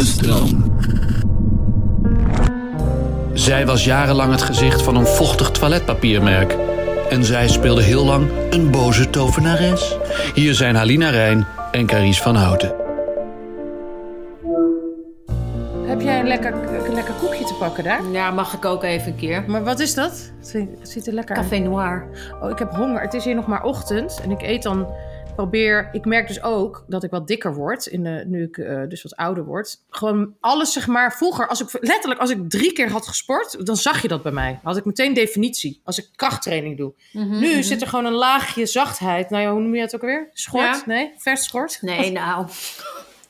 de stroom. Zij was jarenlang het gezicht van een vochtig toiletpapiermerk. En zij speelde heel lang een boze tovenares. Hier zijn Halina Rijn en Carice van Houten. Heb jij een lekker, een lekker koekje te pakken daar? Ja, mag ik ook even een keer. Maar wat is dat? Het ziet- het ziet er lekker uit. Café Noir. Oh, ik heb honger. Het is hier nog maar ochtend. En ik eet dan, probeer... Ik merk dus ook dat ik wat dikker word. In de, nu ik eh, dus wat ouder word. Gewoon alles, zeg maar... Vroeger, als ik, letterlijk, als ik drie keer had gesport... dan zag je dat bij mij. Had ik meteen definitie. Als ik krachttraining doe. Mhm, Nu zit er gewoon een laagje zachtheid. Nou ja, hoe noem je het ook alweer? Schort? Ja. Nee? Vers schort? Nee, nou.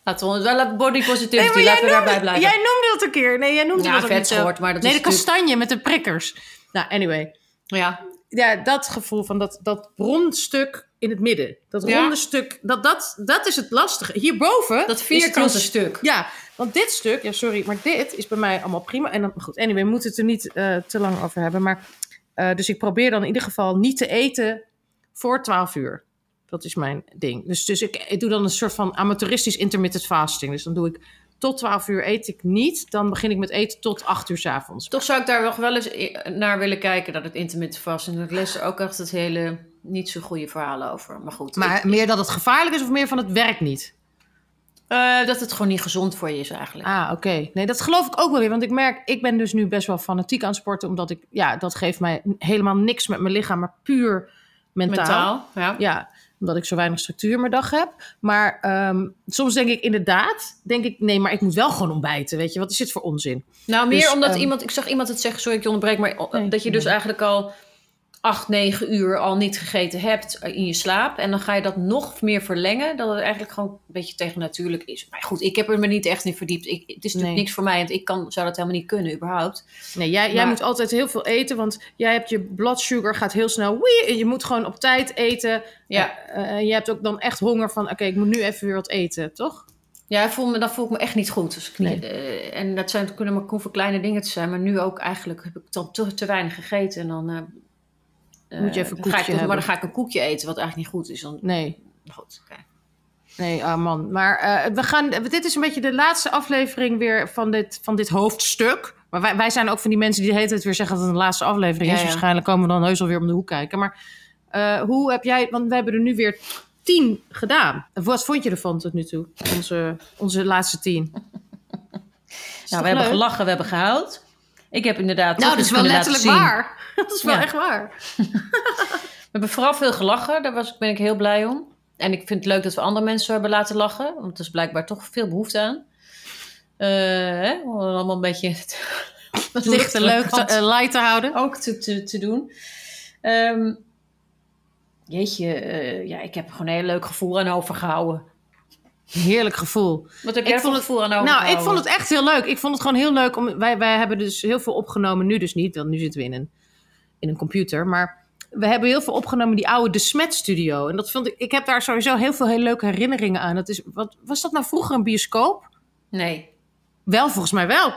Laten we wel body Nee, positivity, jij laten we daarbij blijven. jij noemde dat een keer. Nee, jij noemde Ja, dat zo. vetschort, maar dat Nee, de kastanje met de prikkers. Nou, anyway. Ja, ja, dat gevoel van dat, dat rondstuk in het midden. Dat Ja. ronde stuk, dat, dat, dat is het lastige. Hierboven... dat vierkante stuk. Ja, want dit stuk, ja sorry, maar dit is bij mij allemaal prima. En dan, goed, anyway, we moeten het er niet eh, te lang over hebben. Maar, eh, dus ik probeer dan in ieder geval niet te eten voor 12 uur. Dat is mijn ding. Dus, dus ik, ik doe dan een soort van amateuristisch intermittent fasting. Dus dan doe ik tot 12 uur eet ik niet. Dan begin ik met eten tot 8 uur s avonds. Toch zou ik daar nog wel eens naar willen kijken, dat het intermittent fasting. En ik lees er ook echt het hele niet zo goede verhalen over. Maar goed, Maar ik- meer dat het gevaarlijk is of meer van het werkt niet? eh, dat het gewoon niet gezond voor je is eigenlijk. Ah, oké. Nee, dat geloof ik ook wel weer. Want ik merk, ik ben dus nu best wel fanatiek aan het sporten. Omdat ik, ja, dat geeft mij helemaal niks met mijn lichaam, maar puur mentaal. Mentaal, ja. Ja, omdat ik zo weinig structuur in mijn dag heb. Maar ehm, soms denk ik inderdaad, denk ik, nee, maar ik moet wel gewoon ontbijten. Weet je, wat is dit voor onzin? Nou, meer Dus, omdat ehm, iemand, ik zag iemand het zeggen, sorry ik je onderbreek, maar Nee, dat je dus eigenlijk al acht, negen uur al niet gegeten hebt in je slaap. En dan ga je dat nog meer verlengen, dat het eigenlijk gewoon een beetje tegennatuurlijk is. Maar goed, ik heb er me niet echt in verdiept. Ik, het is natuurlijk Nee. niks voor mij, want ik kan, zou dat helemaal niet kunnen überhaupt. Nee, jij, jij moet altijd heel veel eten, want jij hebt je blood sugar gaat heel snel. Wee, en je moet gewoon op tijd eten. Ja. En je hebt ook dan echt honger van, oké, ik moet nu even weer wat eten, toch? Ja, ik voel me, dan voel ik me echt niet goed. Dus ik, Nee. eh, en dat zijn, kunnen maar hoeveel kleine dingen te zijn. Maar nu ook eigenlijk heb ik dan te, te weinig gegeten. En dan, Moet je eh, even een dan ga ik, koekje Maar dan ga ik een koekje eten, wat eigenlijk niet goed is. Dan, Nee, goed, oké. Nee, ah man. Maar eh, we gaan, dit is een beetje de laatste aflevering weer van dit, van dit hoofdstuk. Maar wij, wij zijn ook van die mensen die de hele tijd weer zeggen dat het een laatste aflevering Ja, is. ja. Waarschijnlijk komen we dan heus alweer om de hoek kijken. Maar eh, hoe heb jij, want we hebben er nu weer tien gedaan. Wat vond je ervan tot nu toe? Onze, onze laatste tien. Nou, we hebben gelachen, we hebben gehuild. Ik heb inderdaad... Nou, dat is wel letterlijk waar. Dat is wel Ja. echt waar. We hebben vooral veel gelachen, daar was, ben ik heel blij om. En ik vind het leuk dat we andere mensen hebben laten lachen. Want er is blijkbaar toch veel behoefte aan. Eh, hè? Om allemaal een beetje Dat ligt er leuk te, eh, light te houden. ook te, te, te doen. Ehm, jeetje, eh, ja, ik heb er gewoon een heel leuk gevoel aan overgehouden. Heerlijk gevoel. Wat heb Ik vond het- gevoel aan Nou, overgehouden? ik vond het echt heel leuk. Ik vond het gewoon heel leuk. Om, wij, wij hebben dus heel veel opgenomen. Nu dus niet, want nu zitten we in een, in een computer. Maar we hebben heel veel opgenomen die oude De Smet studio. En dat vond ik... Ik heb daar sowieso heel veel hele leuke herinneringen aan. Dat is, wat, was dat nou vroeger een bioscoop? Nee. Wel, volgens mij wel.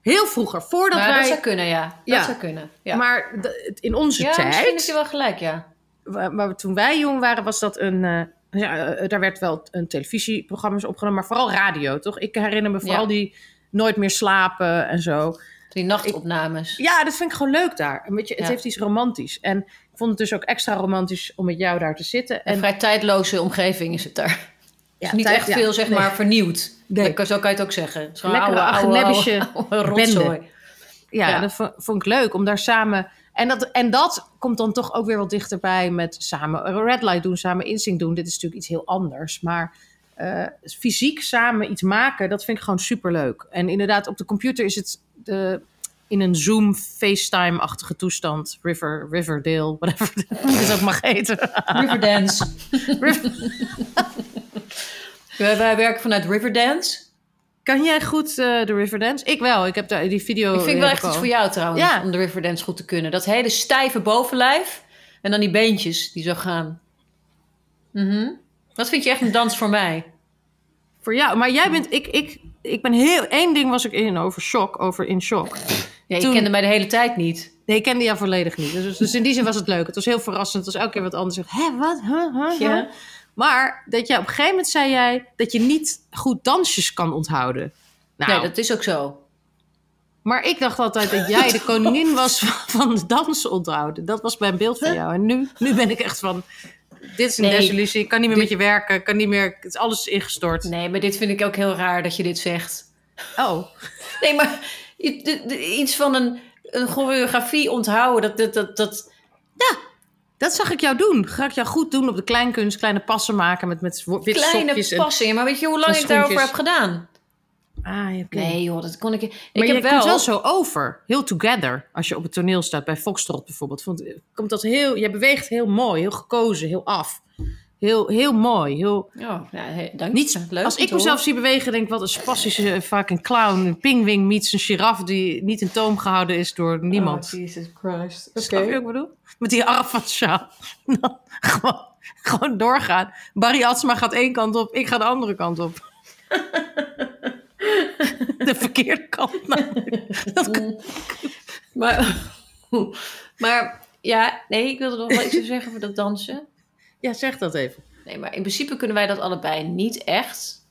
Heel vroeger, voordat Nou, wij... dat zou kunnen, ja. Dat Ja. zou kunnen. Ja, Maar in onze ja misschien tijd... je wel gelijk, ja. waar- we- toen wij jong waren, was dat een. eh, ja, eh, daar werd wel een televisieprogramma's opgenomen, maar vooral radio, toch? Ik herinner me vooral Ja. die Nooit meer slapen en zo. Die nachtopnames. Ja, dat vind ik gewoon leuk daar. Weet je, het Ja. heeft iets romantisch. En ik vond het dus ook extra romantisch om met jou daar te zitten. Een En vrij tijdloze omgeving is het daar. ja, niet tijd- echt ja, veel, zeg nee. maar, vernieuwd. Nee. Zo kan je het ook zeggen. Lekkere oude, oude, agenebische oude, oude rotzooi. Ja, Ja. dat vo- vond ik leuk om daar samen. En dat, en dat komt dan toch ook weer wat dichterbij met samen red light doen, samen instinct doen. Dit is natuurlijk iets heel anders. Maar eh, fysiek samen iets maken, dat vind ik gewoon superleuk. En inderdaad, op de computer is het de, in een Zoom, FaceTime-achtige toestand. River, Riverdale, whatever het ook mag heten. Riverdance. wij, wij werken vanuit Riverdance. Kan jij goed eh, de Riverdance? Ik wel. Ik heb daar die video. Ik vind wel echt iets voor jou trouwens, Ja. om de Riverdance goed te kunnen. Dat hele stijve bovenlijf en dan die beentjes die zo gaan. Mhm. Dat vind je echt een dans voor mij. Voor jou. Maar jij bent. Ik, ik, ik ben heel. Eén ding was ik in over shock. Over in shock. Ja, je Toen- kende mij de hele tijd niet. Nee, ik kende jou volledig niet. Dus, dus in die zin was het leuk. Het was heel verrassend. Het was elke keer wat anders. Hè, wat? Huh, huh, huh? Ja. Maar dat jij op een gegeven moment zei jij dat je niet goed dansjes kan onthouden. Nou, Nee, dat is ook zo. maar ik dacht altijd dat jij de koningin was van de dansen onthouden. Dat was mijn beeld van jou. En nu, nu ben ik echt van, dit is een Nee. desillusie. Ik kan niet meer Dit- met je werken. Ik kan niet meer, het is alles ingestort. Nee, maar dit vind ik ook heel raar dat je dit zegt. Oh, Nee, maar iets van een, een choreografie onthouden, dat, dat, dat, dat, dat zag ik jou doen. Ga ik jou goed doen op de kleinkunst. Kleine passen maken met, met witte kleine. En, passen. Maar weet je hoe lang ik daarover heb gedaan? ah, oké. Nee joh, dat kon ik... Maar ik je heb komt wel... wel zo over. Heel together. Als je op het toneel staat. Bij Foxtrot bijvoorbeeld. Vond, komt dat heel, je beweegt heel mooi. Heel gekozen. Heel af. Heel, heel mooi. Heel, Oh, ja, he- dank niet. Leuk als ik mezelf zie bewegen, denk ik wat een spastische, eh, vaak een clown. Een pingwing meets een giraf die niet in toom gehouden is door niemand. Oh, Jesus Christ. Snap je wat ik bedoel? Met die sjaal. Dan gewoon, gewoon doorgaan. Barry Atsma gaat één kant op, ik ga de andere kant op. de verkeerde kant namelijk. Dat kan- Maar, maar ja, nee, ik wilde nog wel iets zeggen over dat dansen. Ja, zeg dat even. Nee, maar in principe kunnen wij dat allebei niet echt.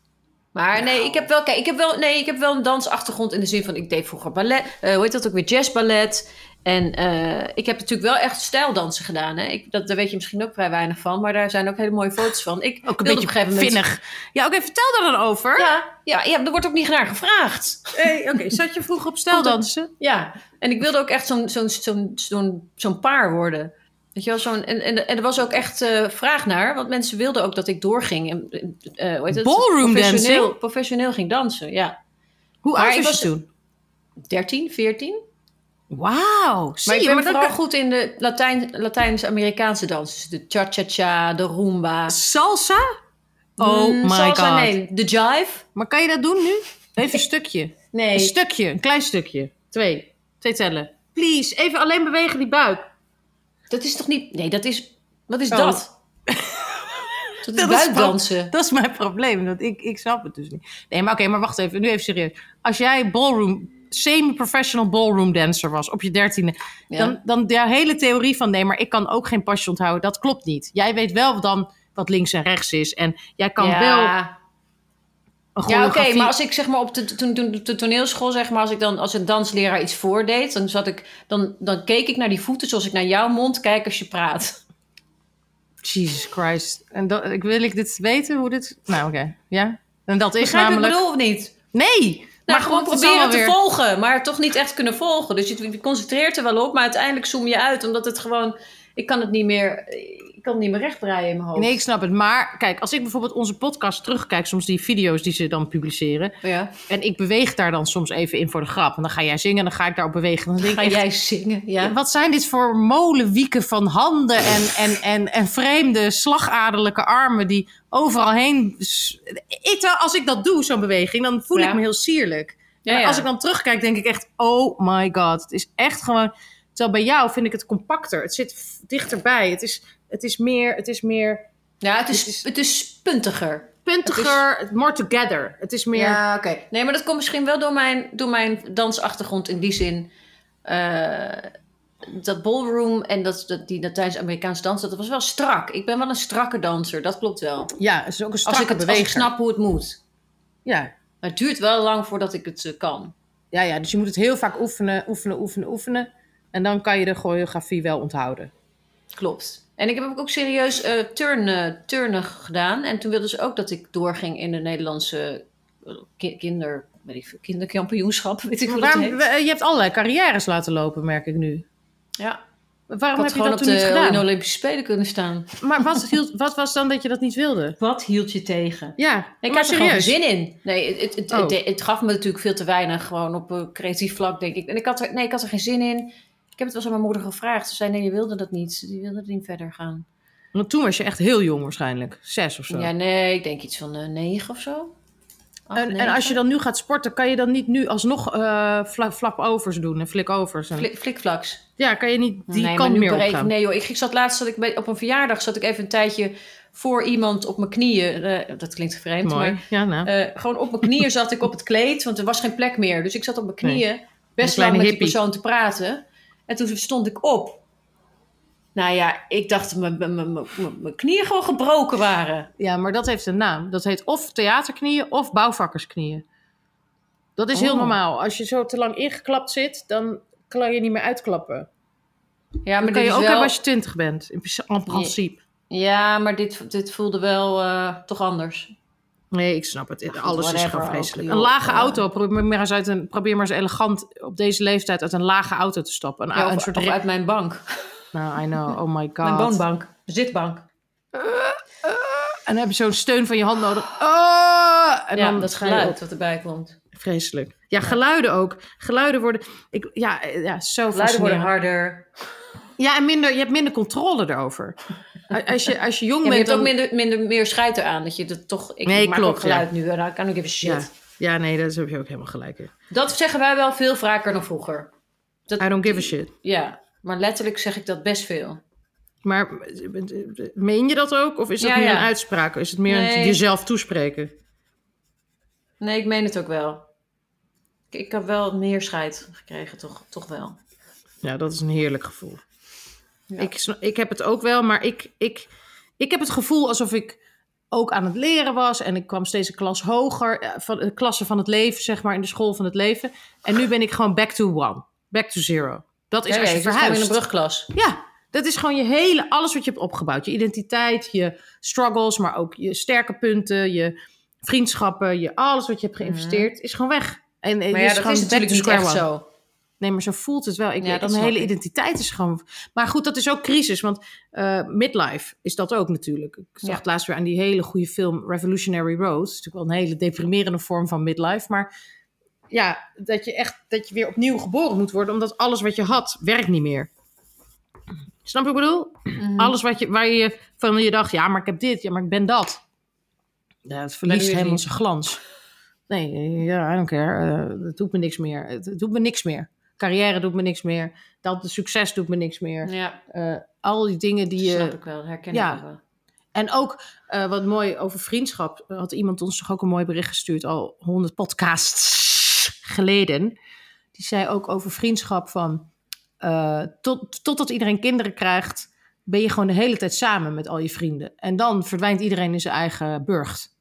Maar nee, ik heb wel, kijk, ik heb wel, nee, ik heb wel een dansachtergrond in de zin van, ik deed vroeger ballet, eh, hoe heet dat ook weer, jazzballet. En eh, ik heb natuurlijk wel echt stijldansen gedaan. Hè? Ik, dat, daar weet je misschien ook vrij weinig van, maar daar zijn ook hele mooie foto's van. Ik Ook een beetje op vinnig. Ja, oké, vertel daar dan over. Ja, ja, ja, er wordt ook niet naar gevraagd. Hey, oké, zat je vroeger op stijldansen? Ja, en ik wilde ook echt zo'n zo'n zo'n zo'n zo'n paar worden. Weet je wel, zo'n, en, en, en er was ook echt eh, vraag naar, want mensen wilden ook dat ik doorging. En, eh, hoe heet het? Ballroom professioneel, dancing? professioneel ging dansen, ja. Hoe oud was je toen? 13, 14. Wauw, zie Maar ik je, ben maar vooral goed in de Latijn, Latijns-Amerikaanse dansen. Dus de cha-cha-cha, de rumba. Salsa? Oh Mm, my salsa, god. nee, de jive. Maar kan je dat doen nu? Even een stukje. Een Nee, stukje, een klein stukje. Twee. Twee tellen. Please, even alleen bewegen die buik. Dat is toch niet... Nee, dat is... Wat is Oh. dat? Dat is Dat is buikdansen. Dat is mijn probleem. Dat ik, ik snap het dus niet. Nee, maar oké, maar wacht even. Nu even serieus. Als jij ballroom, semi-professional ballroom dancer was op je dertiende... Ja. Dan, dan de hele theorie van nee, maar ik kan ook geen pasje onthouden. Dat klopt niet. Jij weet wel dan wat links en rechts is. En jij kan ja. wel Ja, oké, maar als ik zeg maar op de, toen, de toneelschool, zeg maar, als ik dan als een dansleraar iets voordeed, dan zat ik, dan, dan keek ik naar die voeten zoals ik naar jouw mond kijk als je praat. Jesus Christ. En dat, ik wil ik dit weten hoe dit... Nou, oké. Ja. En dat is Begrijp wat ik namelijk... bedoel of niet? Nee! Nou, gewoon het is proberen te weer- volgen, maar toch niet echt kunnen volgen. Dus je, je concentreert er wel op, maar uiteindelijk zoom je uit, omdat het gewoon, ik kan het niet meer, ik kan het niet meer rechtdraaien in mijn hoofd. Nee, ik snap het. Maar kijk, als ik bijvoorbeeld onze podcast terugkijk, soms die video's die ze dan publiceren. Ja. En ik beweeg daar dan soms even in voor de grap. En dan ga jij zingen en dan ga ik daarop bewegen. Dan denk Ga ik echt, jij zingen? Ja. Wat zijn dit voor molenwieken van handen en, en, en, en vreemde slagaderlijke armen die overal heen... Ik, als ik dat doe, zo'n beweging, dan voel Ja. ik me heel sierlijk. Ja, Maar als ik dan terugkijk, denk ik echt, oh my god. Het is echt gewoon... Terwijl bij jou vind ik het compacter. Het zit dichterbij. Het is, het is meer... Het is meer Ja, het Het is, het is puntiger. puntiger, more together. Het is meer... Ja, oké. Nee, maar dat komt misschien wel door mijn, door mijn dansachtergrond in die zin. eh, dat ballroom en dat, dat, die Latijns-Amerikaanse dans, dat was wel strak. Ik ben wel een strakke danser, dat klopt wel. Ja, het is ook een Als strakke ik, het, als ik snap hoe het moet. Ja. Maar het duurt wel lang voordat ik het eh, kan. Ja, ja, dus je moet het heel vaak oefenen, oefenen, oefenen, oefenen. En dan kan je de choreografie wel onthouden. Klopt. En ik heb ook serieus eh turnen, turnen gedaan. En toen wilden ze ook dat ik doorging in de Nederlandse eh, ki- kinder, weet ik kinderkampioenschap. Weet ik Maar hoe dat waarom, heet. je hebt allerlei carrières laten lopen, merk ik nu. Ja, Waarom heb had je gewoon dat op toen niet de, in gedaan? de Olympische Spelen kunnen staan. Maar wat, hield, wat was dan dat je dat niet wilde? Wat hield je tegen? Ja, Ik had er gewoon serieus. zin in. Nee, het, het, Oh. het, het gaf me natuurlijk veel te weinig, gewoon op een creatief vlak, denk ik. En ik had er, nee, ik had er geen zin in. Ik heb het wel eens aan mijn moeder gevraagd. Ze zei, nee, je wilde dat niet. Die wilde niet verder gaan. Want toen was je echt heel jong waarschijnlijk. Zes of zo. Ja, nee, ik denk iets van eh, negen of zo. Acht, en, en als je dan nu gaat sporten, kan je dan niet nu alsnog eh fla, flap-overs doen en flik-overs? En, Flik, flikflaks. ja, kan je niet die nee, maar kant meer opgaan? Nee joh, ik, ik zat laatst zat ik bij, op een verjaardag zat ik even een tijdje voor iemand op mijn knieën. eh, dat klinkt vreemd, Mooi. maar Ja, nou. gewoon op mijn knieën zat ik op het kleed, want er was geen plek meer. Dus ik zat op mijn knieën best lang met die persoon te praten. En toen stond ik op. Nou ja, ik dacht dat mijn- knieën gewoon gebroken waren. Ja, maar dat heeft een naam. Dat heet of theaterknieën of bouwvakkersknieën. Dat is heel Oh. normaal. Als je zo te lang ingeklapt zit, dan kan je niet meer uitklappen. Ja, Dat maar kan je dit ook wel... hebben als je twintig bent, in principe. Ja, maar dit, dit voelde wel eh, toch anders. Nee, ik snap het. Alles is gewoon vreselijk. Een lage Ja. auto. Probeer maar, eens uit een, probeer maar eens elegant op deze leeftijd uit een lage auto te stappen. Een, Ja, een soort uit mijn bank. Nou, I know. Oh my god. Mijn woonbank. Zitbank. En dan heb je zo'n steun van je hand nodig. Oh! En ja, dan dat geluid wat erbij komt. Vreselijk. Ja, geluiden ook. Geluiden worden... Ik, ja, eh, ja, zo Geluiden worden harder. Ja, en minder, je hebt minder controle erover. Als je, als je jong Ja, maar je bent... hebt ook dan- minder, minder meer scheid eraan. Dat je het toch... Ik Nee, maak klopt, ook geluid nu. En dan kan ik even shit. Ja. ja, nee, daar heb je ook helemaal gelijk in. Dat zeggen wij wel veel vaker dan vroeger. Dat, I don't give a shit. Ja, maar letterlijk zeg ik dat best veel. Maar meen je dat ook? Of is dat Ja, meer een uitspraak? Is het meer een jezelf toespreken? Nee, ik meen het ook wel. Ik, ik heb wel meer scheid gekregen, toch, toch wel. Ja, dat is een heerlijk gevoel. Ja. Ik, ik heb het ook wel, maar ik, ik, ik heb het gevoel alsof ik ook aan het leren was. En ik kwam steeds een klas hoger, eh, van de klasse van het leven, zeg maar, in de school van het leven. En nu ben ik gewoon back to one, back to zero. Dat is Ja, als je gewoon in verhuist. een brugklas. Ja, dat is gewoon je hele, alles wat je hebt opgebouwd. Je identiteit, je struggles, maar ook je sterke punten, je vriendschappen, je, alles wat je hebt geïnvesteerd, is gewoon weg. En, en Maar ja, dat gewoon is back natuurlijk to niet echt one. zo. Nee, maar zo voelt het wel. Ik Ja, weet, dat mijn hele ik. identiteit is gewoon. Maar goed, dat is ook crisis. Want eh, midlife is dat ook natuurlijk. Ik zag Ja. laatst weer aan die hele goede film Revolutionary Road. Het is natuurlijk wel een hele deprimerende vorm van midlife. Maar ja, dat je echt dat je weer opnieuw geboren moet worden. Omdat alles wat je had, werkt niet meer. Snap je wat ik bedoel? Mhm. Alles wat je, waar je van je dacht, ja, maar ik heb dit, ja, maar ik ben dat. Ja, het verliest helemaal zijn glans. Nee, ja, I don't care. Eh, het doet me niks meer. Het, het doet me niks meer. Carrière doet me niks meer. Dat de succes doet me niks meer. Ja, Eh, al die dingen die snap je. ik wel. Herken ja. ik ook wel. En ook eh, wat mooi over vriendschap. Had iemand ons toch ook een mooi bericht gestuurd, al honderd podcasts geleden. Die zei ook over vriendschap van. eh, tot, totdat iedereen kinderen krijgt, ben je gewoon de hele tijd samen met al je vrienden. En dan verdwijnt iedereen in zijn eigen burcht.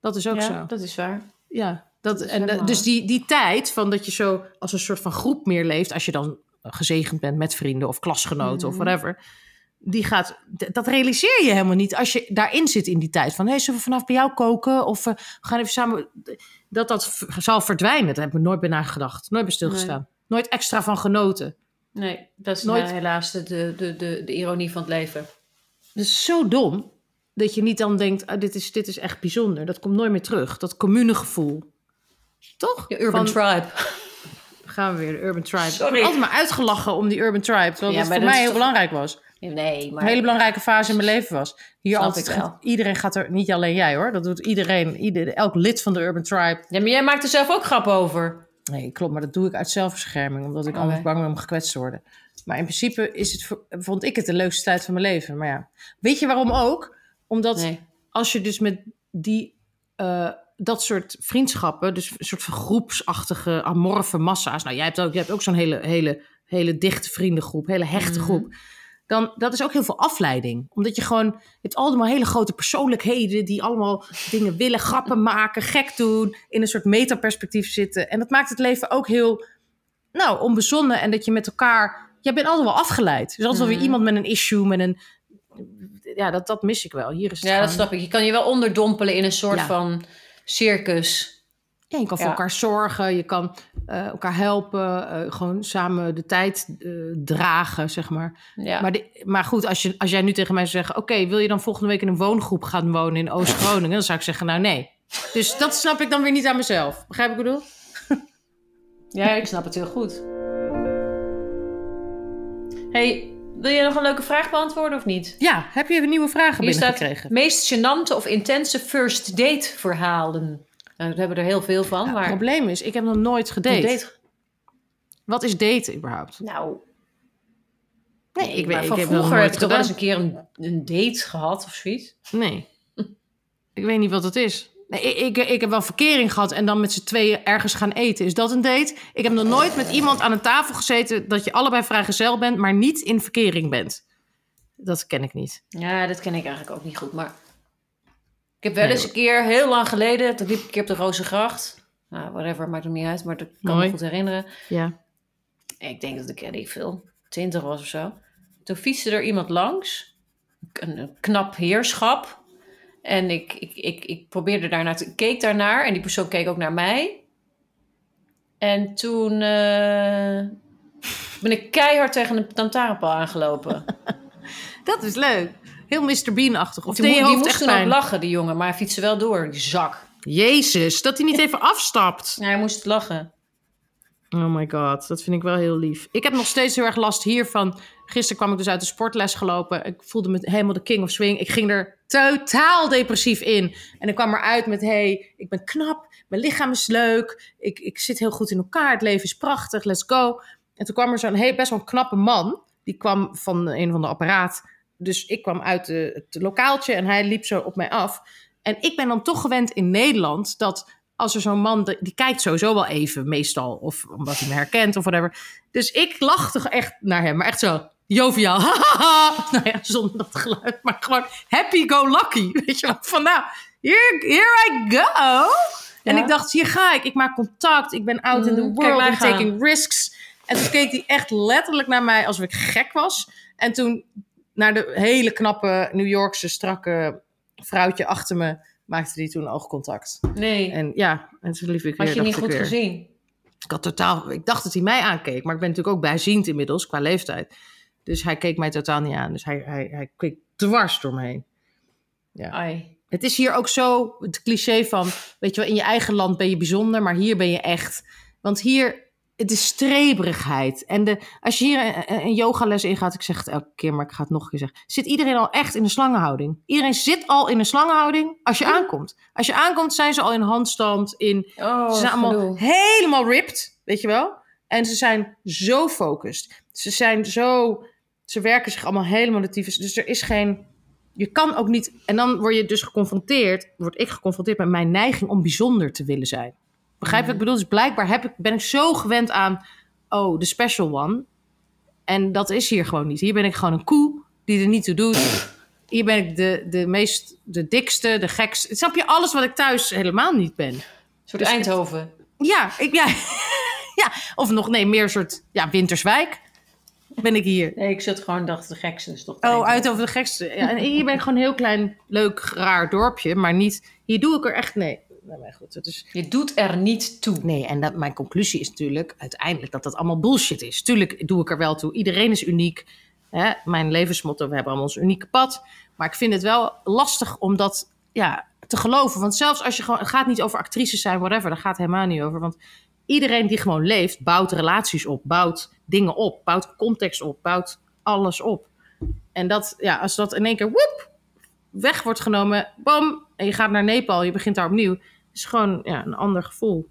Dat is ook ja, zo. dat is waar. Ja, dat, en, helemaal- dus die, die tijd van dat je zo als een soort van groep meer leeft, als je dan gezegend bent met vrienden of klasgenoten of Mhm. whatever, die gaat, dat realiseer je helemaal niet als je daarin zit in die tijd. Van hé, zullen we vanaf bij jou koken of eh, we gaan even samen. Dat dat zal verdwijnen, daar heb ik nooit bij nagedacht, nooit bij stilgestaan, nooit extra van genoten. Nee, dat is Nooit- nou helaas de, de, de, de, de ironie van het leven. Dat is zo dom dat je niet dan denkt, ah, dit, is, dit is echt bijzonder. Dat komt nooit meer terug, dat communegevoel. Toch? De urban Van- tribe. gaan we weer, de Urban Tribe. Sorry. Ik heb altijd maar uitgelachen om die Urban Tribe. Terwijl Ja, dat voor dat mij heel toch- belangrijk was. Nee, maar... Een hele belangrijke fase in mijn leven was. Hier Snap altijd gaat- iedereen gaat er, niet alleen jij hoor, dat doet iedereen, ieder, elk lid van de Urban Tribe. Ja, maar jij maakt er zelf ook grappen over. Nee, klopt, maar dat doe ik uit zelfbescherming, omdat ik Oké. anders bang ben om gekwetst te worden. Maar in principe is het, vond ik het de leukste tijd van mijn leven. Maar ja, weet je waarom ook? Omdat Nee. als je dus met die, eh, dat soort vriendschappen, dus een soort van groepsachtige, amorfe massa's. Nou, jij hebt ook, jij hebt ook zo'n hele, hele, hele dichte vriendengroep, hele hechte Mhm. groep. Dan, dat is ook heel veel afleiding. Omdat je gewoon, je hebt allemaal hele grote persoonlijkheden die allemaal dingen willen, grappen maken, gek doen, in een soort metaperspectief zitten. En dat maakt het leven ook heel, nou, onbezonnen. En dat je met elkaar, jij bent altijd wel afgeleid. Er is altijd wel weer Mhm. iemand met een issue, met een, ja, dat, dat mis ik wel. Hier is het Ja, dat snap ik. Je kan je wel onderdompelen in een soort Ja. van circus. Ja, je kan voor Ja. elkaar zorgen, je kan eh, elkaar helpen, eh, gewoon samen de tijd eh, dragen, zeg maar. Ja. Maar, de- maar goed, als, je, als jij nu tegen mij zou zeggen... oké, wil je dan volgende week in een woongroep gaan wonen in Oost-Groningen? Dan zou ik zeggen, nou nee. Dus dat snap ik dan weer niet aan mezelf. Begrijp ik wat ik bedoel? ja, ik snap het heel goed. hey, wil je nog een leuke vraag beantwoorden of niet? Ja, heb je nieuwe vragen Hier staat binnengekregen? meest gênante of intense first date verhalen. Nou, we hebben er heel veel van, Ja, maar... Het probleem is, ik heb nog nooit gedate. Date- Wat is daten überhaupt? Nou, Nee, nee, ik weet maar ik van heb vroeger heb je toch wel eens een keer een, een date gehad of zoiets? Nee. ik weet niet wat het is. Nee, ik, ik, heb wel verkering gehad en dan met z'n tweeën ergens gaan eten. Is dat een date? Ik heb nog nooit met iemand aan een tafel gezeten dat je allebei vrijgezel bent, maar niet in verkering bent. Dat ken ik niet. Ja, dat ken ik eigenlijk ook niet goed. Maar ik heb wel eens een keer, heel lang geleden, toen liep ik een keer op de Rozengracht. Nou, whatever, maakt me niet uit, maar dat kan Mooi. me goed herinneren. Ja. Ik denk dat ik, ik veel, twintig was of zo. Toen fietste er iemand langs, een knap heerschap. En ik, ik, ik, ik probeerde daarnaar te, ik keek daarnaar en die persoon keek ook naar mij. En toen eh, ben ik keihard tegen een lantaarnpaal aangelopen. Dat is leuk. Heel Mr. Bean-achtig. Of Die, die hoofd moest echt toen ook lachen, die jongen, maar hij fietste wel door, die zak. Jezus, dat hij niet even afstapt. Ja, hij moest lachen. Oh my god, dat vind ik wel heel lief. Ik heb nog steeds heel erg last hiervan. Gisteren kwam ik dus uit de sportles gelopen. Ik voelde me helemaal de king of swing. Ik ging er totaal depressief in. En ik kwam eruit met, hey, ik ben knap. Mijn lichaam is leuk. Ik, ik zit heel goed in elkaar. Het leven is prachtig. Let's go. En toen kwam er zo'n hey, best wel een knappe man. Die kwam van een van de apparaat. Dus ik kwam uit de, het lokaaltje en hij liep zo op mij af. En ik ben dan toch gewend in Nederland dat als er zo'n man, die kijkt sowieso wel even meestal. Of omdat hij me herkent of whatever. Dus ik lachte echt naar hem, maar echt zo joviaal. nou ja, zonder dat geluid, maar gewoon happy go lucky. Weet je wel, van nou, here, here I go. En Ja. ik dacht, hier ga ik. Ik maak contact. Ik ben out in the Mm, world gaan. taking risks. En toen keek hij echt letterlijk naar mij alsof ik gek was. En toen naar de hele knappe New Yorkse strakke vrouwtje achter me maakte hij toen oogcontact. Nee, En ja, en toen liep ik weer. had je niet goed weer. gezien. Ik had totaal, ik dacht dat hij mij aankeek, maar ik ben natuurlijk ook bijziend inmiddels qua leeftijd. Dus hij keek mij totaal niet aan. Dus hij, hij, hij keek dwars door me heen. Ai. Het is hier ook zo het cliché van, weet je wel, in je eigen land ben je bijzonder, maar hier ben je echt. Want hier, het is streberigheid. En de, als je hier een, een yogales ingaat, ik zeg het elke keer, maar ik ga het nog een keer zeggen, zit iedereen al echt in een slangenhouding. Iedereen zit al in een slangenhouding als je aankomt. Als je aankomt, zijn ze al in handstand, in Oh, ze zijn allemaal helemaal ripped, weet je wel? En ze zijn zo focused. Ze zijn zo... Ze werken zich allemaal helemaal de tyfus. Dus er is geen... Je kan ook niet... En dan word je dus geconfronteerd... Word ik geconfronteerd met mijn neiging om bijzonder te willen zijn. Begrijp je wat ik bedoel? Dus blijkbaar heb ik, ben ik zo gewend aan... Oh, de special one. En dat is hier gewoon niet. Hier ben ik gewoon een koe die er niet toe doet. Hier ben ik de, de meest... De dikste, de gekste. Snap je? Alles wat ik thuis helemaal niet ben. Een soort Dus- Eindhoven. Ja, ik, ja, ja, of nog, nee, meer een soort ja, Winterswijk ben ik hier. Nee, ik zat gewoon dacht de gekste is toch Oh, uit over de gekste. Ja, en hier ben ik gewoon een heel klein, leuk, raar dorpje, maar niet, hier doe ik er echt, nee. Nou, maar goed, het is, Je doet er niet toe. nee, en dat, mijn conclusie is natuurlijk uiteindelijk dat dat allemaal bullshit is. Tuurlijk doe ik er wel toe. Iedereen is uniek. Hè? Mijn levensmotto, we hebben allemaal ons unieke pad. Maar ik vind het wel lastig om dat ja, te geloven. Want zelfs als je gewoon, het gaat niet over actrices zijn, whatever, daar gaat het helemaal niet over. Want iedereen die gewoon leeft, bouwt relaties op, bouwt dingen op, bouwt context op, bouwt alles op. En dat, ja, als dat in één keer woep, weg wordt genomen, bam, en je gaat naar Nepal, je begint daar opnieuw, is gewoon ja, een ander gevoel.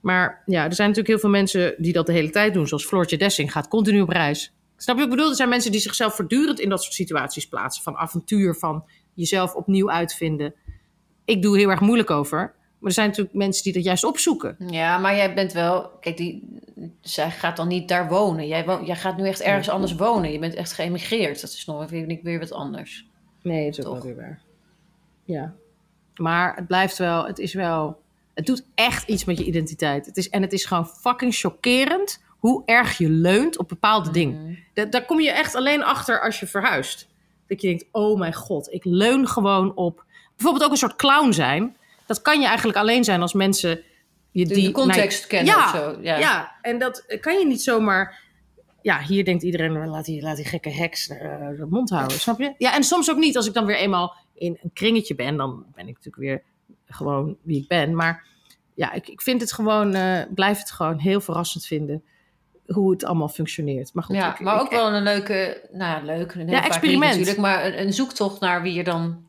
Maar ja, er zijn natuurlijk heel veel mensen die dat de hele tijd doen, zoals Floortje Dessing gaat continu op reis. Snap je wat ik bedoel? Er zijn mensen die zichzelf voortdurend in dat soort situaties plaatsen, van avontuur, van jezelf opnieuw uitvinden. Ik doe heel erg moeilijk over. Maar er zijn natuurlijk mensen die dat juist opzoeken. Ja, maar jij bent wel... Kijk, die, zij gaat dan niet daar wonen. Jij, jij gaat nu echt ergens anders wonen. Je bent echt geëmigreerd. Dat is nog weer, weer wat anders. Nee, het is ook wel weer waar. Ja. Maar het blijft wel, het is wel, het doet echt iets met je identiteit. Het is, en het is gewoon fucking chockerend hoe erg je leunt op bepaalde dingen. Mhm. Da- daar kom je echt alleen achter als je verhuist. Dat je denkt, oh mijn god, ik leun gewoon op... Bijvoorbeeld ook een soort clown zijn. Dat kan je eigenlijk alleen zijn als mensen... Je De, die de context kennen ja, of zo. Ja. ja, en dat kan je niet zomaar. Ja, hier denkt iedereen, laat die, laat die gekke heks eh, de mond houden, snap je? Ja, en soms ook niet. Als ik dan weer eenmaal in een kringetje ben, dan ben ik natuurlijk weer gewoon wie ik ben. Maar ja, ik, ik vind het gewoon, eh, blijf het gewoon heel verrassend vinden hoe het allemaal functioneert. Maar goed, Ja, ik- maar ik- ook wel een leuke, nou ja, leuk, heel vaak niet experiment. natuurlijk, maar een, een zoektocht naar wie je dan,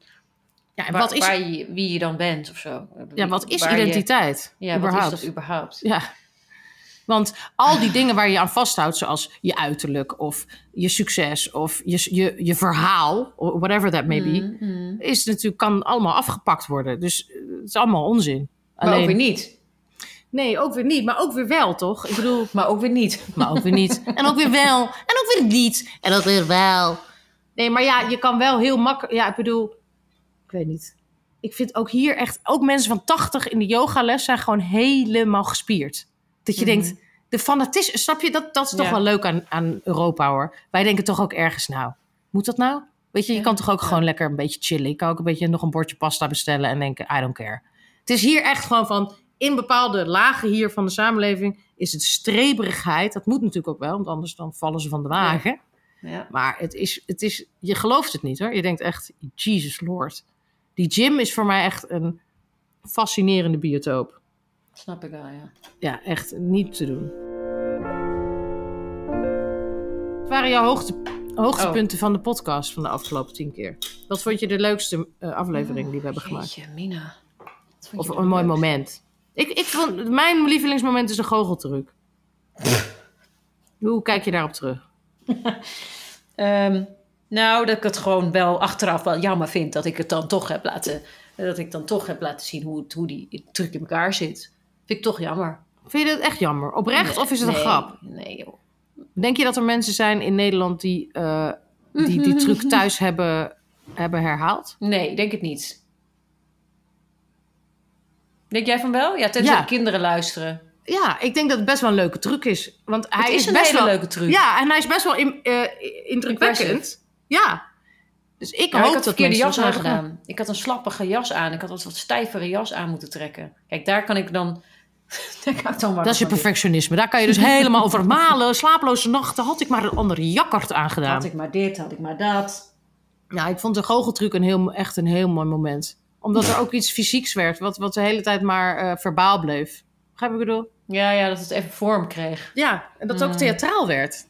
Ja, en waar, wat is, waar je, wie je dan bent of zo. ja, wat is Waar je- identiteit? ja, wat überhaupt? is dat überhaupt? Ja. Want al die dingen waar je aan vasthoudt, zoals je uiterlijk of je succes of je, je, je verhaal, whatever that may be, Mhm. is natuurlijk, kan allemaal afgepakt worden. Dus eh, het is allemaal onzin. Maar ook weer niet. Nee, ook weer niet, maar ook weer wel, toch? Ik bedoel, Maar ook weer niet. maar ook weer niet. En ook weer wel. En ook weer niet. En ook weer wel. Nee, maar ja, je kan wel heel makkelijk... Ja, ik bedoel... Ik weet niet. Ik vind ook hier echt... Ook mensen van 80 in de yogales zijn gewoon helemaal gespierd. Dat je Mhm. denkt... De fanatisme... Snap je? Dat, dat is toch Ja. wel leuk aan, aan Europa, hoor. Wij denken toch ook ergens nou... Moet dat nou? Weet je, je Ja. kan toch ook Ja. gewoon lekker een beetje chillen. Ik kan ook een beetje nog een bordje pasta bestellen en denken... I don't care. Het is hier echt gewoon van... In bepaalde lagen hier van de samenleving is het streberigheid. Dat moet natuurlijk ook wel, want anders dan vallen ze van de wagen. Ja. Maar het is, het is, je gelooft het niet hoor. Je denkt echt, Jesus Lord. Die gym is voor mij echt een fascinerende biotoop. Snap ik wel, ja. Ja, echt niet te doen. Wat waren jouw hoogte, hoogtepunten van de podcast van de afgelopen tien keer? Wat vond je de leukste eh, aflevering die we hebben gemaakt? Jeetje, Mina. Of een mooi leuk? moment? Ik, ik vond, mijn lievelingsmoment is de goocheltruc. Hoe kijk je daarop terug? Ehm, nou, dat ik het gewoon wel achteraf wel jammer vind dat ik het dan toch heb laten, dat ik dan toch heb laten zien hoe, het, hoe die truc in elkaar zit. Vind ik toch jammer. Vind je dat echt jammer? Oprecht Nee, of is het een grap? Nee, joh. Denk je dat er mensen zijn in Nederland die eh, die, die truc thuis hebben, hebben herhaald? Nee, denk het niet. Denk jij van wel? Ja, tenzij Ja. kinderen luisteren. Ja, ik denk dat het best wel een leuke truc is. Want hij het is, een best hele wel, leuke truc. Ja, en hij is best wel in, eh, indrukwekkend. Ja. Dus ik Ja, hoop ik had dat verkeerde jas aangedaan. Ik had een slappige jas aan. Ik had een wat stijvere jas aan moeten trekken. Kijk, daar kan ik dan... daar dan Dat is je perfectionisme. Daar kan je dus helemaal over malen. Slaaploze nachten had ik maar een andere jakkert aangedaan. Had ik maar dit, had ik maar dat. Ja, ik vond de goocheltruc een heel, echt een heel mooi moment. Omdat er ook iets fysieks werd, wat, wat de hele tijd maar eh, verbaal bleef. Begrijp wat ik bedoel? Ja, ja, dat het even vorm kreeg. Ja, en dat het ook Mm. theatraal werd.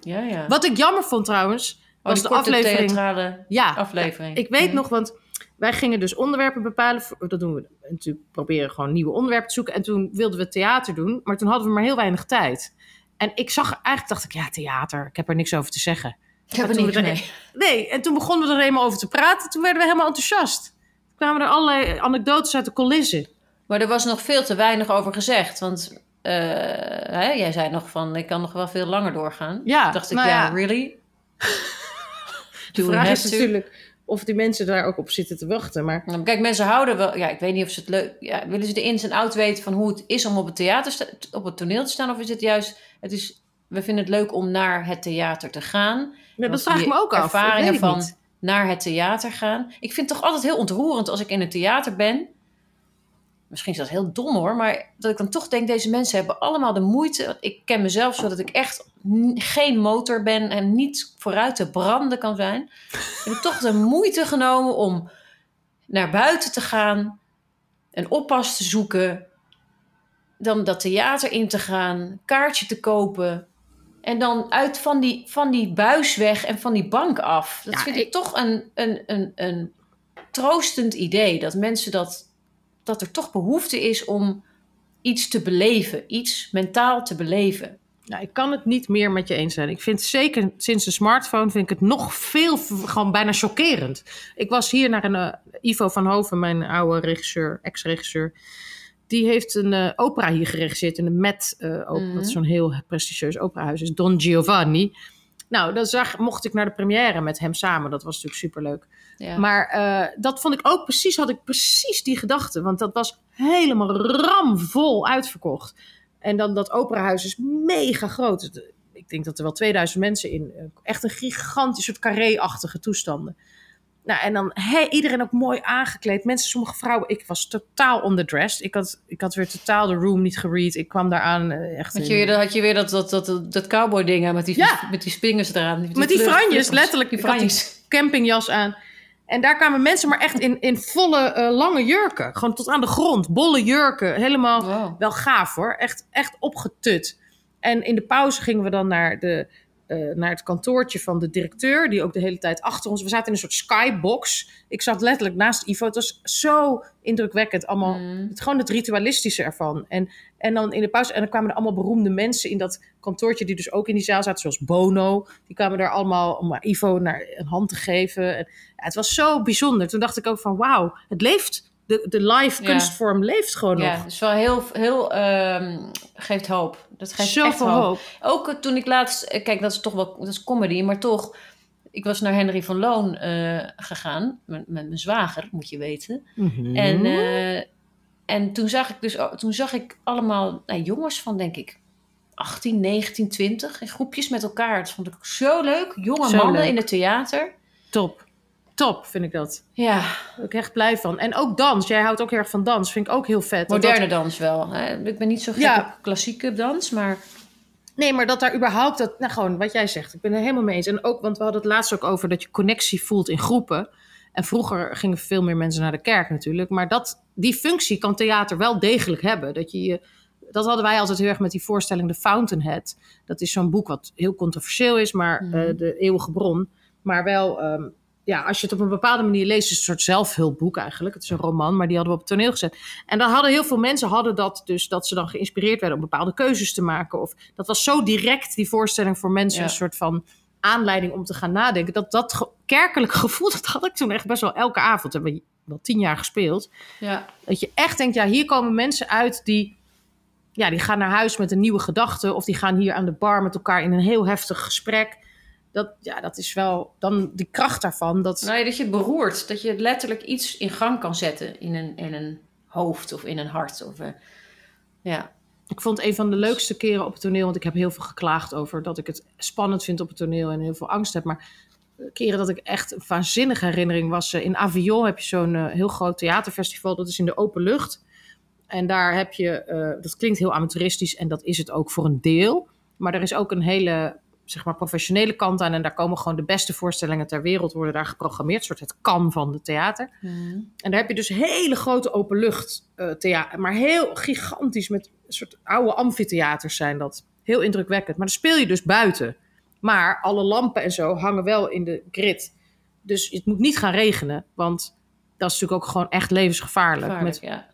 Ja, ja. Wat ik jammer vond trouwens, was de aflevering... theatrale Ja, aflevering. Ik weet nog, want wij gingen dus onderwerpen bepalen. Dat doen we natuurlijk, proberen gewoon nieuwe onderwerpen te zoeken. En toen wilden we theater doen, maar toen hadden we maar heel weinig tijd. En ik zag, eigenlijk dacht ik, ja, theater, ik heb er niks over te zeggen. Ik heb er niks er- mee. Nee, en toen begonnen we er helemaal over te praten. Toen werden we helemaal enthousiast. Toen kwamen er allerlei anekdotes uit de coulissen. Maar er was nog veel te weinig over gezegd. Want eh, hè, jij zei nog van, ik kan nog wel veel langer doorgaan. Ja, Toen dacht ik, nou ja, ja. really? De vraag is natuurlijk of die mensen daar ook op zitten te wachten. Maar Nou, Kijk, mensen houden wel... Ja, ik weet niet of ze het leuk... Ja, willen ze de ins en outs weten van hoe het is om op het, theater op het toneel te staan? Of is het juist... Het is, we vinden het leuk om naar het theater te gaan. ja, dat vraag ik me ook af. Ervaringen van niet. naar het theater gaan. Ik vind het toch altijd heel ontroerend als ik in het theater ben. Misschien is dat heel dom hoor, maar dat ik dan toch denk: deze mensen hebben allemaal de moeite. Ik ken mezelf zodat ik echt geen motor ben en niet vooruit te branden kan zijn. Ik heb toch de moeite genomen om naar buiten te gaan, een oppas te zoeken, dan dat theater in te gaan, kaartje te kopen. En dan uit van die, van die buis weg en van die bank af. Dat Ja, vind ik- ik toch een, een, een, een troostend idee. Dat mensen dat, dat er toch behoefte is om iets te beleven. Iets mentaal te beleven. Nou, ik kan het niet meer met je eens zijn. Ik vind zeker sinds de smartphone vind ik het nog veel, gewoon bijna chockerend. Ik was hier naar een eh, Ivo van Hoven, mijn oude regisseur, ex-regisseur. Die heeft een eh, opera hier geregisseerd in de Met, eh opera, Mhm. wat zo'n heel prestigieus operahuis is, Don Giovanni. Nou, dan zag, mocht ik naar de première met hem samen. Dat was natuurlijk superleuk. Ja. Maar eh, dat vond ik ook precies, had ik precies die gedachte. Want dat was helemaal ramvol uitverkocht. En dan dat operahuis is mega groot. Ik denk dat er wel 2000 mensen in. eh, Echt een gigantisch soort carré-achtige toestanden. Nou, en dan hey, iedereen ook mooi aangekleed. Mensen, sommige vrouwen. Ik was totaal underdressed. Ik had, ik had weer totaal de room niet geread. Ik kwam daar aan eh, echt... Had je weer, dat- had je weer dat, dat, dat, dat cowboy ding aan met die, Ja. met die spingers eraan. Met die franjes, letterlijk. Die die franjes. campingjas aan. En daar kwamen mensen maar echt in, in volle eh, lange jurken. Gewoon tot aan de grond. Bolle jurken. Helemaal Wow. wel gaaf hoor. Echt, echt opgetut. En in de pauze gingen we dan naar de eh, naar het kantoortje van de directeur, die ook de hele tijd achter ons. We zaten in een soort skybox. Ik zat letterlijk naast Ivo. Het was zo indrukwekkend. Allemaal, Mm. het, gewoon het ritualistische ervan. En, en dan in de pauze, en dan kwamen er allemaal beroemde mensen in dat kantoortje, die dus ook in die zaal zaten, zoals Bono. Die kwamen daar allemaal om Ivo naar een hand te geven. En, ja, het was zo bijzonder. Toen dacht ik ook van, wauw, het leeft. De, de live Ja. kunstvorm leeft gewoon Ja, nog. dus wel heel, heel ehm, geeft hoop. Dat geeft echt Zoveel hoop. hoop. Ook eh, toen ik laatst, eh, kijk, dat is toch wel, dat is comedy, maar toch, ik was naar Henry van Loon eh, gegaan met, met mijn zwager, moet je weten. Mhm. En, en toen zag ik dus, toen zag ik allemaal nou, jongens van, denk ik, 18, 19, 20 in groepjes met elkaar. Dat vond ik zo leuk. Jonge Zo mannen leuk. in het theater. Top. Top, vind ik dat. Ja, Daar ben ik echt blij van. En ook dans. Jij houdt ook heel erg van dans. Vind ik ook heel vet. Moderne dat- dans wel. hè. Ik ben niet zo gek Ja. op klassieke dans, maar nee, maar dat daar überhaupt... Dat, nou, gewoon wat jij zegt. Ik ben er helemaal mee eens. En ook, want we hadden het laatst ook over dat je connectie voelt in groepen. En vroeger gingen veel meer mensen naar de kerk natuurlijk. Maar dat, die functie kan theater wel degelijk hebben. Dat, je, je- dat hadden wij altijd heel erg met die voorstelling The Fountainhead. Dat is zo'n boek wat heel controversieel is, maar Mhm. eh, de eeuwige bron. Maar wel, ehm, ja, als je het op een bepaalde manier leest, is het een soort zelfhulpboek eigenlijk. Het is een roman, maar die hadden we op het toneel gezet. En dan hadden heel veel mensen hadden dat dus, dat ze dan geïnspireerd werden om bepaalde keuzes te maken. Of dat was zo direct, die voorstelling voor mensen, Ja. een soort van aanleiding om te gaan nadenken. Dat dat ge- kerkelijk gevoel, dat had ik toen echt best wel elke avond. Hebben we wel tien jaar gespeeld. ja. Dat je echt denkt, ja, hier komen mensen uit die, ja, die gaan naar huis met een nieuwe gedachte. Of die gaan hier aan de bar met elkaar in een heel heftig gesprek. Dat, ja, dat is wel dan die kracht daarvan. Dat, Nou ja, dat je het beroert. Dat je letterlijk iets in gang kan zetten in een, in een hoofd of in een hart. Of, eh, ja. Ik vond een van de leukste keren op het toneel, want ik heb heel veel geklaagd over dat ik het spannend vind op het toneel en heel veel angst heb. Maar keren dat ik echt een waanzinnige herinnering was. eh, In Avignon heb je zo'n eh, heel groot theaterfestival, dat is in de open lucht. En daar heb je, eh, dat klinkt heel amateuristisch en dat is het ook voor een deel. Maar er is ook een hele, zeg maar, professionele kant aan. En daar komen gewoon de beste voorstellingen ter wereld worden daar geprogrammeerd. Een soort het kan van het theater. En daar heb je dus hele grote openlucht eh theater. Maar heel gigantisch met een soort oude amfitheaters zijn dat. Heel indrukwekkend. Maar dan speel je dus buiten. Maar alle lampen en zo hangen wel in de grid. Dus het moet niet gaan regenen. Want dat is natuurlijk ook gewoon echt levensgevaarlijk. Gevaarlijk, met ja.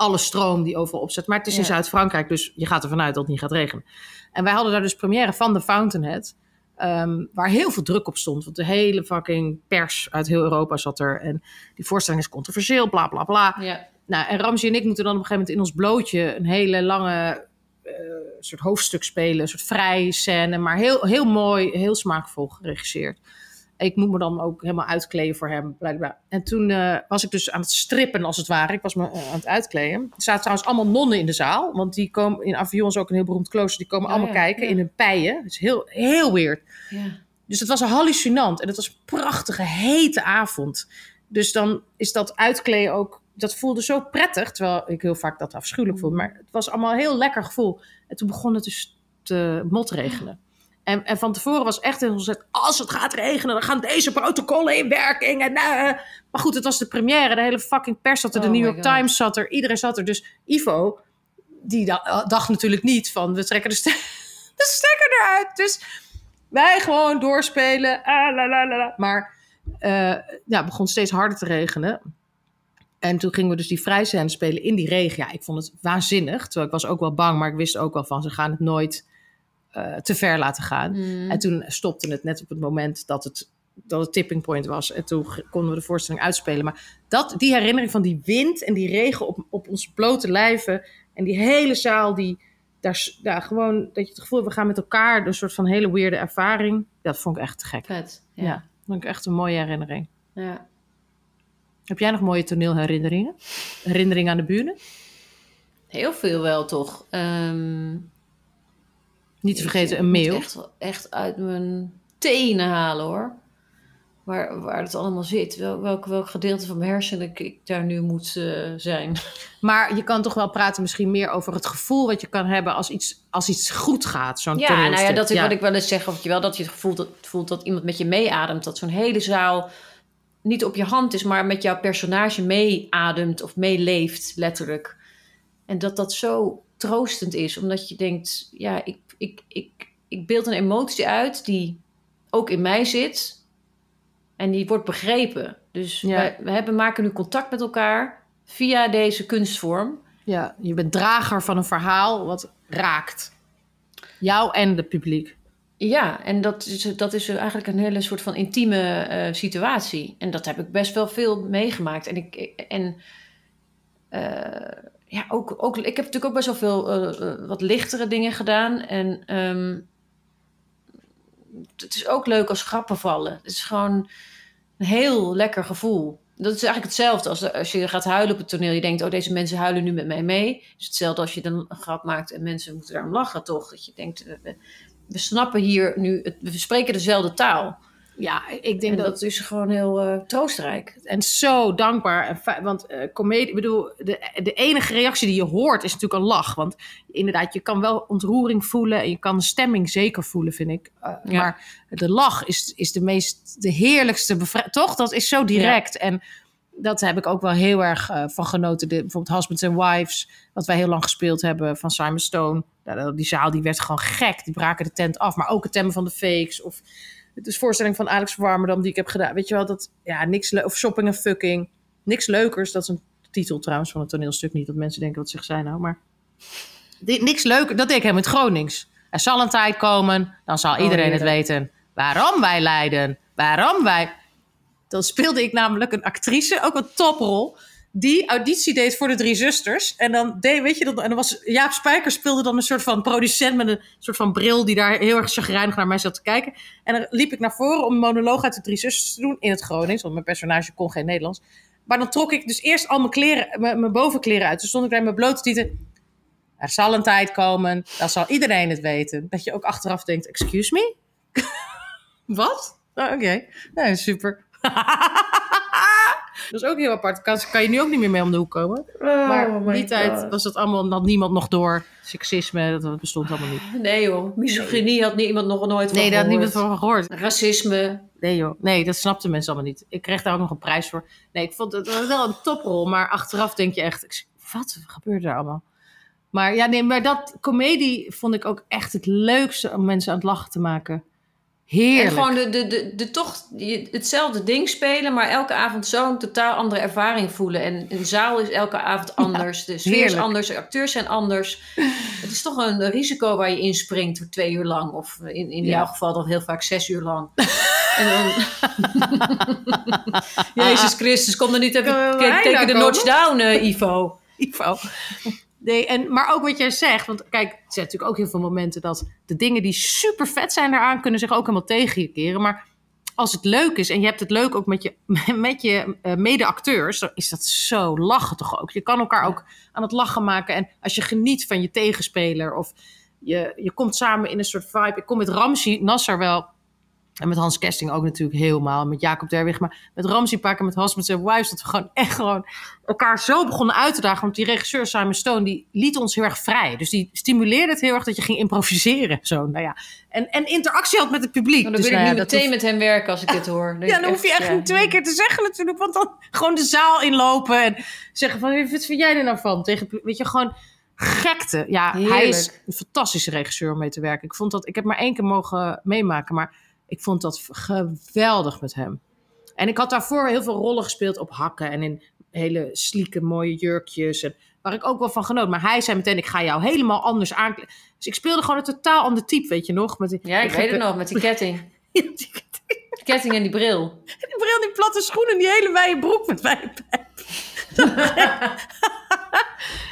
Alle stroom die overal opzet. Maar het is in Ja. Zuid-Frankrijk, dus je gaat ervan uit dat het niet gaat regenen. En wij hadden daar dus première van The Fountainhead. ehm, waar heel veel druk op stond. Want de hele fucking pers uit heel Europa zat er. En die voorstelling is controversieel, bla bla bla. ja. Nou, en Ramsey en ik moeten dan op een gegeven moment in ons blootje... een hele lange eh, soort hoofdstuk spelen. Een soort vrij scène. Maar heel, heel mooi, heel smaakvol geregisseerd. Ik moet me dan ook helemaal uitkleden voor hem. Bla. En toen eh, was ik dus aan het strippen, als het ware. Ik was me eh, aan het uitkleden. Er zaten trouwens allemaal nonnen in de zaal. Want die komen in Avignon is ook een heel beroemd klooster. Die komen Oh, allemaal ja, kijken ja. in hun pijen. Het is heel, heel weird. ja. Dus het was hallucinant. En het was een prachtige, hete avond. Dus dan is dat uitkleden ook... Dat voelde zo prettig. Terwijl ik heel vaak dat afschuwelijk voelde. Maar het was allemaal een heel lekker gevoel. En toen begon het dus te motregenen. En, en van tevoren was echt heel gezegd... Als het gaat regenen, dan gaan deze protocollen in werking. En, eh. Maar goed, het was de première. De hele fucking pers zat er. De Oh New York God. Times zat er. Iedereen zat er. Dus Ivo, die da- dacht natuurlijk niet van... We trekken de, ste- de stekker eruit. Dus wij gewoon doorspelen. Ah, la, la, la, la. Maar eh, ja, het begon steeds harder te regenen. En toen gingen we dus die vrijscène spelen in die regen. Ja, ik vond het waanzinnig. Terwijl ik was ook wel bang, maar ik wist ook wel van... ze gaan het nooit eh, te ver laten gaan. Mm. En toen stopte het net op het moment dat het, dat het tipping point was. En toen konden we de voorstelling uitspelen. Maar dat, die herinnering van die wind en die regen op, op onze blote lijven... en die hele zaal die... Daar, ja, gewoon dat je het gevoel hebt, we gaan met elkaar... een soort van hele weirde ervaring. Dat vond ik echt te gek. Vet. Ja, Ja. dat vond ik echt een mooie herinnering. ja. Heb jij nog mooie toneelherinneringen? Herinneringen aan de bühne? Heel veel wel, toch? Ehm, Niet te vergeten een mail. Echt, echt uit mijn tenen halen, hoor. Waar, waar het allemaal zit. Wel, welk, welk gedeelte van mijn hersenen ik, ik daar nu moet eh, zijn. Maar je kan toch wel praten misschien meer over het gevoel wat je kan hebben als iets, als iets goed gaat. Zo'n Ja, nou ja, dat is wat ik wel eens zeg. Of je wel dat je het gevoel dat, voelt dat iemand met je meeademt. Dat zo'n hele zaal niet op je hand is, maar met jouw personage meeademt of meeleeft, letterlijk. En dat dat zo troostend is, omdat je denkt, ja, ik, ik, ik, ik beeld een emotie uit die ook in mij zit. En die wordt begrepen. Dus Ja. wij, we hebben, maken nu contact met elkaar via deze kunstvorm. Ja, je bent drager van een verhaal wat raakt. Jou en het publiek. Ja, en dat is, dat is eigenlijk een hele soort van intieme eh, situatie. En dat heb ik best wel veel meegemaakt. En, ik, en eh, ja, ook, ook, ik heb natuurlijk ook best wel veel eh, eh, wat lichtere dingen gedaan. En ehm, het is ook leuk als grappen vallen. Het is gewoon een heel lekker gevoel. Dat is eigenlijk hetzelfde als, als je gaat huilen op het toneel. Je denkt, oh, deze mensen huilen nu met mij mee. Het is hetzelfde als je dan een grap maakt en mensen moeten daarom lachen, toch? Dat je denkt, we, we- we snappen hier nu, het- we spreken dezelfde taal. Ja, ik denk En dat, dat is gewoon heel eh, troostrijk. En zo dankbaar. En want eh comedie, ik bedoel, de, de enige reactie die je hoort is natuurlijk een lach. Want inderdaad, je kan wel ontroering voelen en je kan de stemming zeker voelen, vind ik. Eh, Ja. Maar de lach is, is de meest, de heerlijkste. Toch? Dat is zo direct. En dat heb ik ook wel heel erg van genoten. De, bijvoorbeeld Husbands and Wives, wat wij heel lang gespeeld hebben van Simon Stone. Nou, die zaal die werd gewoon gek. Die braken de tent af. Maar ook het temmen van de fakes. Of de voorstelling van Alex Warmerdam die ik heb gedaan. Weet je wel, dat, ja, niks of shopping en fucking. Niks leukers. Dat is een titel trouwens van het toneelstuk. Niet dat mensen denken, wat zeg zij nou? Maar niks leuker. Dat deed ik hem in het Gronings. Er zal een tijd komen, dan zal iedereen het weten. Waarom wij lijden. Waarom wij... Dan speelde ik namelijk een actrice, ook een toprol... die auditie deed voor de drie zusters. En dan deed, weet je, dat, en dan was Jaap Spijker speelde dan een soort van producent met een soort van bril die daar heel erg chagrijnig naar mij zat te kijken. En dan liep ik naar voren om een monoloog uit de drie zusters te doen in het Gronings, want mijn personage kon geen Nederlands. Maar dan trok ik dus eerst al mijn kleren, mijn, bovenkleren uit. Dus stond ik daar in mijn blote tieten. Er zal een tijd komen, dan zal iedereen het weten. Dat je ook achteraf denkt, excuse me? Wat? Oh, Oké, nee, super. dat is ook heel apart. Kan, kan je nu ook niet meer mee om de hoek komen. maar Oh die tijd was dat allemaal, had niemand nog door. Seksisme, dat bestond allemaal niet. Nee joh, misogynie had niemand nog nooit van Nee, daar had niemand van gehoord. Racisme. Nee joh, nee, dat snapten mensen allemaal niet. Ik kreeg daar ook nog een prijs voor. Nee, ik vond het was wel een toprol, maar achteraf denk je echt, wat gebeurde er allemaal? Maar ja, nee, maar dat comedie vond ik ook echt het leukste om mensen aan het lachen te maken. Heerlijk. En gewoon de, de, de, de toch hetzelfde ding spelen, maar elke avond zo'n totaal andere ervaring voelen. En een zaal is elke avond anders. de sfeer is anders, de acteurs zijn anders. Het is toch een risico waar je inspringt voor twee uur lang. Of in, in Ja. jouw geval dan heel vaak zes uur lang. en dan... Jezus Christus, kom er niet even kijk, teken de notch down, eh, Ivo. Ivo. Nee, en, maar ook wat jij zegt, want kijk, er zijn natuurlijk ook heel veel momenten dat de dingen die super vet zijn daaraan kunnen zich ook helemaal tegen je keren. Maar als het leuk is en je hebt het leuk ook met je, met je eh, mede-acteurs, dan is dat zo lachen toch ook. Je kan elkaar ook aan het lachen maken. En als je geniet van je tegenspeler of je, je komt samen in een soort vibe. Ik kom met Ramsi Nasser wel. En met Hans Kesting ook natuurlijk helemaal. Met Jacob Derwig. Maar met Ramsey pakken, met Husbands and Wives. Dat we gewoon echt gewoon elkaar zo begonnen uit te dagen. Want die regisseur Simon Stone, die liet ons heel erg vrij. Dus die stimuleerde het heel erg dat je ging improviseren. Zo, nou ja. En, en interactie had met het publiek. Dan dus, wil ik nou nu meteen met hem werken als ik dit hoor. ja, dan hoef je echt ja. niet twee keer te zeggen natuurlijk. Want dan gewoon de zaal inlopen en zeggen van... Wat vind jij er nou van? Tegen, weet je, gewoon gekte. Ja, hij is een fantastische regisseur om mee te werken. Ik, vond dat, ik heb maar één keer mogen meemaken, maar ik vond dat geweldig met hem. En ik had daarvoor heel veel rollen gespeeld op hakken en in hele slieke mooie jurkjes. En waar ik ook wel van genoot. Maar hij zei meteen, ik ga jou helemaal anders aankleden. Dus ik speelde gewoon een totaal ander type, weet je nog? Met die, Ja, ik weet het nog, met die ketting. Ja, die, ketting en die bril. die bril, die platte schoenen, die hele wijde broek met wijde pijp.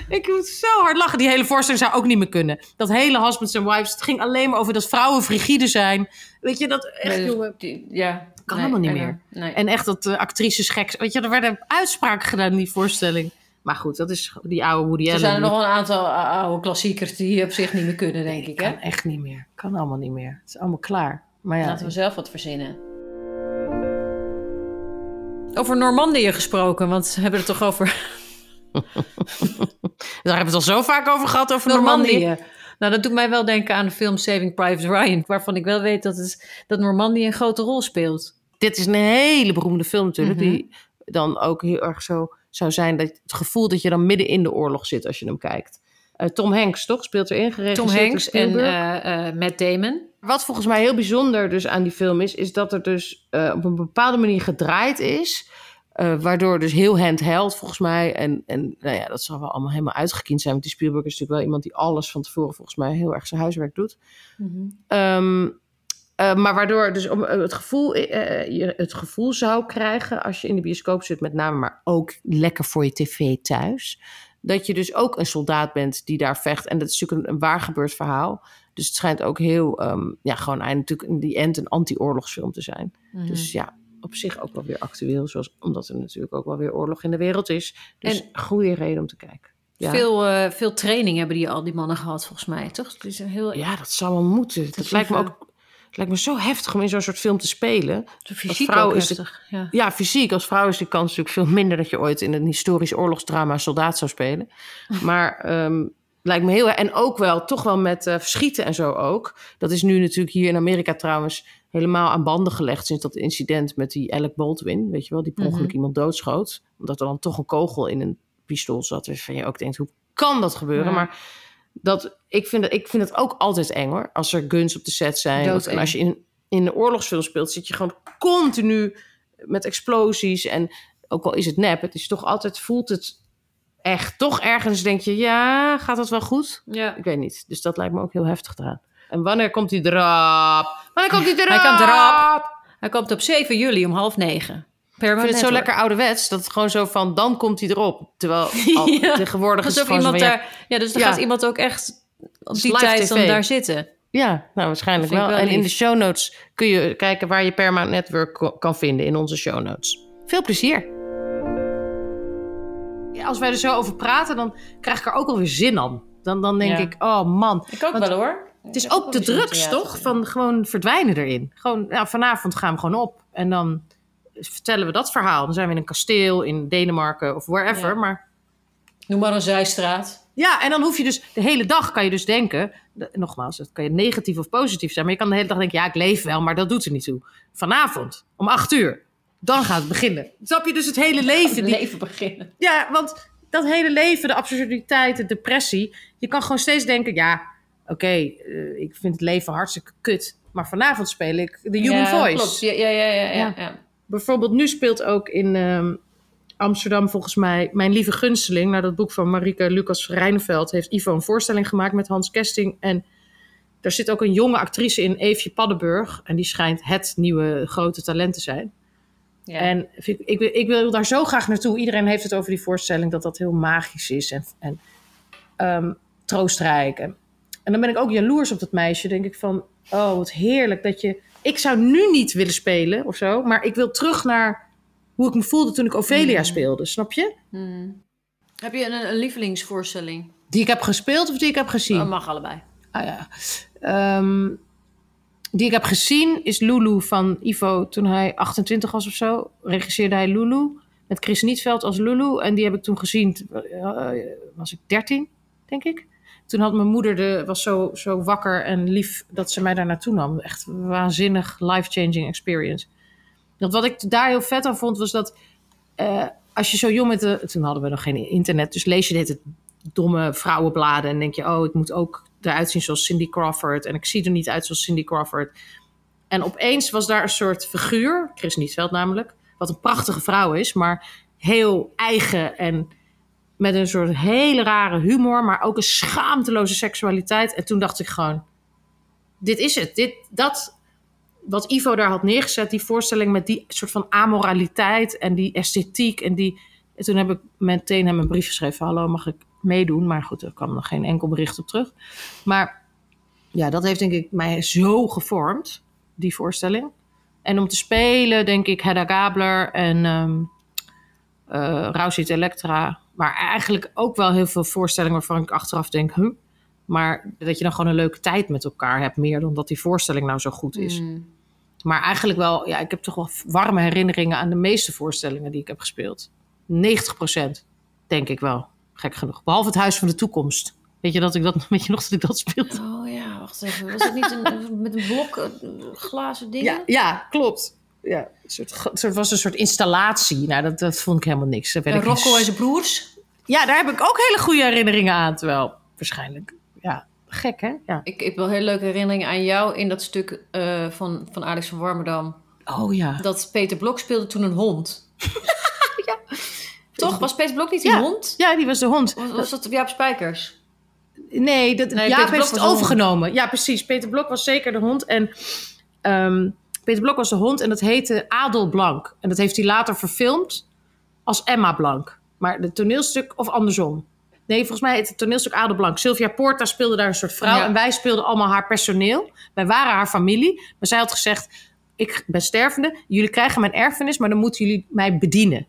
ik moet zo hard lachen. Die hele voorstelling zou ook niet meer kunnen. Dat hele husbands and wives, het ging alleen maar over dat vrouwen frigide zijn. Weet je, dat echt, Nee, jongen. die- ja. Kan Nee, helemaal niet eh, meer. Nee. En echt dat uh, actrices gek. Weet je, er werden uitspraken gedaan in die voorstelling. Maar goed, dat is die oude Woody er zijn er nog wel een aantal uh, oude klassiekers die op zich niet meer kunnen, denk ik. Hè? Kan echt niet meer. Kan allemaal niet meer. Het is allemaal klaar. Maar ja, Laten we zelf wat verzinnen. Over Normandië gesproken, want we hebben het toch over daar hebben we het al zo vaak over gehad, over Normandië. Normandië. Nou, dat doet mij wel denken aan de film Saving Private Ryan, waarvan ik wel weet dat, het, dat Normandië een grote rol speelt. Dit is een hele beroemde film natuurlijk. Mhm. Die dan ook heel erg zo zou zijn. Dat het gevoel dat je dan midden in de oorlog zit als je hem kijkt. Eh, Tom Hanks, toch? Speelt erin. Tom geregisseerd door Hanks en eh, eh, Matt Damon. Wat volgens mij heel bijzonder dus aan die film is, is dat er dus uh, op een bepaalde manier gedraaid is. Uh, waardoor dus heel handheld volgens mij. En, en nou ja, dat zal wel allemaal helemaal uitgekiend zijn. Want die Spielberg is natuurlijk wel iemand die alles van tevoren volgens mij heel erg zijn huiswerk doet. Mm -hmm. um, uh, maar waardoor dus om, het, gevoel, je het gevoel zou krijgen als je in de bioscoop zit, met name, maar ook lekker voor je tv thuis. Dat je dus ook een soldaat bent die daar vecht. En dat is natuurlijk een, een waar gebeurd verhaal. Dus het schijnt ook heel, um, ja, gewoon eigenlijk in die end een anti-oorlogsfilm te zijn. Mm -hmm. Dus ja, op zich ook wel weer actueel, zoals, omdat er natuurlijk ook wel weer oorlog in de wereld is. Dus en goede reden om te kijken. Ja. Veel, uh, veel training hebben die al die mannen gehad, volgens mij, toch? Het is een heel... Ja, dat zou wel moeten. Dat, dat lijkt me ook het lijkt me zo heftig om in zo'n soort film te spelen. De fysiek vrouw is heftig, de, ja. ja. fysiek. Als vrouw is de kans natuurlijk veel minder... dat je ooit in een historisch oorlogsdrama soldaat zou spelen. Maar um, lijkt me heel... En ook wel, toch wel met uh, verschieten en zo ook. Dat is nu natuurlijk hier in Amerika trouwens... helemaal aan banden gelegd sinds dat incident met die Alec Baldwin. Weet je wel, die per ongeluk mm -hmm. iemand doodschoot. Omdat er dan toch een kogel in een pistool zat. Waarvan je ook denkt, hoe kan dat gebeuren? Ja. Maar dat, ik, vind het, ik vind het ook altijd eng hoor. Als er guns op de set zijn. Of, en als je in, in een oorlogsfilm speelt, zit je gewoon continu met explosies. En ook al is het nep, het is toch altijd, voelt het echt. Toch ergens denk je, ja, gaat dat wel goed? Ja. Ik weet niet. Dus dat lijkt me ook heel heftig eraan. En wanneer komt die drap? Wanneer komt die drap? Hij komt erop. Hij komt op 7 juli om half negen. Permanent, ik vind het zo lekker ouderwets dat het gewoon zo van dan komt hij erop. Terwijl al ja. tegenwoordig is het iemand van, daar, ja, dus dan ja. gaat iemand ook echt op die tijd TV. dan daar zitten. Ja, nou waarschijnlijk wel. wel. En in de show notes kun je kijken waar je Paramount Network kan vinden in onze show notes. Veel plezier. Ja, als wij er zo over praten, dan krijg ik er ook alweer zin aan. Dan, dan denk ik, oh man. Ik ook wel hoor. Het is ook, ook de drugs, toch? Van gewoon verdwijnen erin. Gewoon, ja, vanavond gaan we gewoon op. En dan vertellen we dat verhaal. Dan zijn we in een kasteel in Denemarken of wherever. Maar... Noem maar een zijstraat. Ja, en dan hoef je dus de hele dag kan je dus denken. Nogmaals, dat kan je negatief of positief zijn. Maar je kan de hele dag denken, ja, ik leef wel, maar dat doet er niet toe. Vanavond, om acht uur, dan gaat het beginnen. Snap je dus het hele leven? Het leven beginnen. Ja, want dat hele leven, de absurditeit, de depressie. Je kan gewoon steeds denken, ja, oké, okay, uh, ik vind het leven hartstikke kut. Maar vanavond speel ik de Human ja, Voice. Klopt. Ja, ja, ja, ja, ja. ja. Bijvoorbeeld nu speelt ook in um, Amsterdam volgens mij Mijn Lieve Gunsteling. Naar dat boek van Marike Lucas Rijneveld heeft Ivo een voorstelling gemaakt met Hans Kesting. En daar zit ook een jonge actrice in, Eefje Paddenburg. En die schijnt het nieuwe grote talent te zijn. Ja. En ik, ik, ik, wil daar zo graag naartoe. Iedereen heeft het over die voorstelling dat dat heel magisch is en, en um, troostrijk. En, en dan ben ik ook jaloers op dat meisje. Denk ik van, oh wat heerlijk dat je ik zou nu niet willen spelen of zo, maar ik wil terug naar hoe ik me voelde toen ik Ophelia mm. speelde, snap je? Mm. Heb je een, een, lievelingsvoorstelling? Die ik heb gespeeld of die ik heb gezien? Dat mag allebei. Ah ja. Um, die ik heb gezien is Lulu van Ivo toen hij 28 was of zo. Regisseerde hij Lulu met Chris Nietveld als Lulu. En die heb ik toen gezien, uh, was ik 13, denk ik toen had mijn moeder de, was zo, zo wakker en lief dat ze mij daar naartoe nam. Echt waanzinnig life-changing experience. Dat wat ik daar heel vet aan vond, was dat uh, als je zo jong met de. Toen hadden we nog geen internet, dus lees je dit het domme vrouwenbladen en denk je, oh, ik moet ook eruit zien zoals Cindy Crawford. En ik zie er niet uit zoals Cindy Crawford. En opeens was daar een soort figuur, Chris Nietveld namelijk, wat een prachtige vrouw is, maar heel eigen en met een soort hele rare humor, maar ook een schaamteloze seksualiteit. En toen dacht ik gewoon: dit is het. Dit, dat, wat Ivo daar had neergezet, die voorstelling met die soort van amoraliteit en die esthetiek. En, die, en toen heb ik meteen hem een brief geschreven: Hallo, mag ik meedoen? Maar goed, er kwam nog geen enkel bericht op terug. Maar ja, dat heeft denk ik mij zo gevormd, die voorstelling. En om te spelen, denk ik, Hedda Gabler en um, uh, Rausit Elektra maar eigenlijk ook wel heel veel voorstellingen waarvan ik achteraf denk, huh? maar dat je dan gewoon een leuke tijd met elkaar hebt, meer dan dat die voorstelling nou zo goed is. Mm. Maar eigenlijk wel, ja, ik heb toch wel warme herinneringen aan de meeste voorstellingen die ik heb gespeeld. 90% denk ik wel, gek genoeg. Behalve het Huis van de Toekomst. Weet je, dat ik dat, weet je nog dat ik dat speelde? Oh ja, wacht even. Was het niet een, met een blok glazen dingen? Ja, ja klopt ja, een soort, het was een soort installatie. Nou, dat, dat vond ik helemaal niks. En Rocco en zijn broers? Ja, daar heb ik ook hele goede herinneringen aan. Terwijl, waarschijnlijk, ja, Gek, hè? Ja. Ik, ik heb wel heel leuke herinneringen aan jou in dat stuk eh, van, van Alex van Warmerdam. Oh ja. Dat Peter Blok speelde toen een hond. Toch? Was Peter Blok niet Ja. hond? Ja, die was de hond. Was, was dat Jaap Spijkers? Nee, dat, Nee, Jaap heeft het overgenomen. Ja, precies. Peter Blok was zeker de hond. En ehm, Peter Blok was de hond en dat heette Adel Blank. En dat heeft hij later verfilmd als Emma Blank. Maar het toneelstuk, of andersom. Nee, volgens mij heet het toneelstuk Adel Blank. Sylvia Porta speelde daar een soort vrouw. Ja. En wij speelden allemaal haar personeel. Wij waren haar familie. Maar zij had gezegd, ik ben stervende. Jullie krijgen mijn erfenis, maar dan moeten jullie mij bedienen.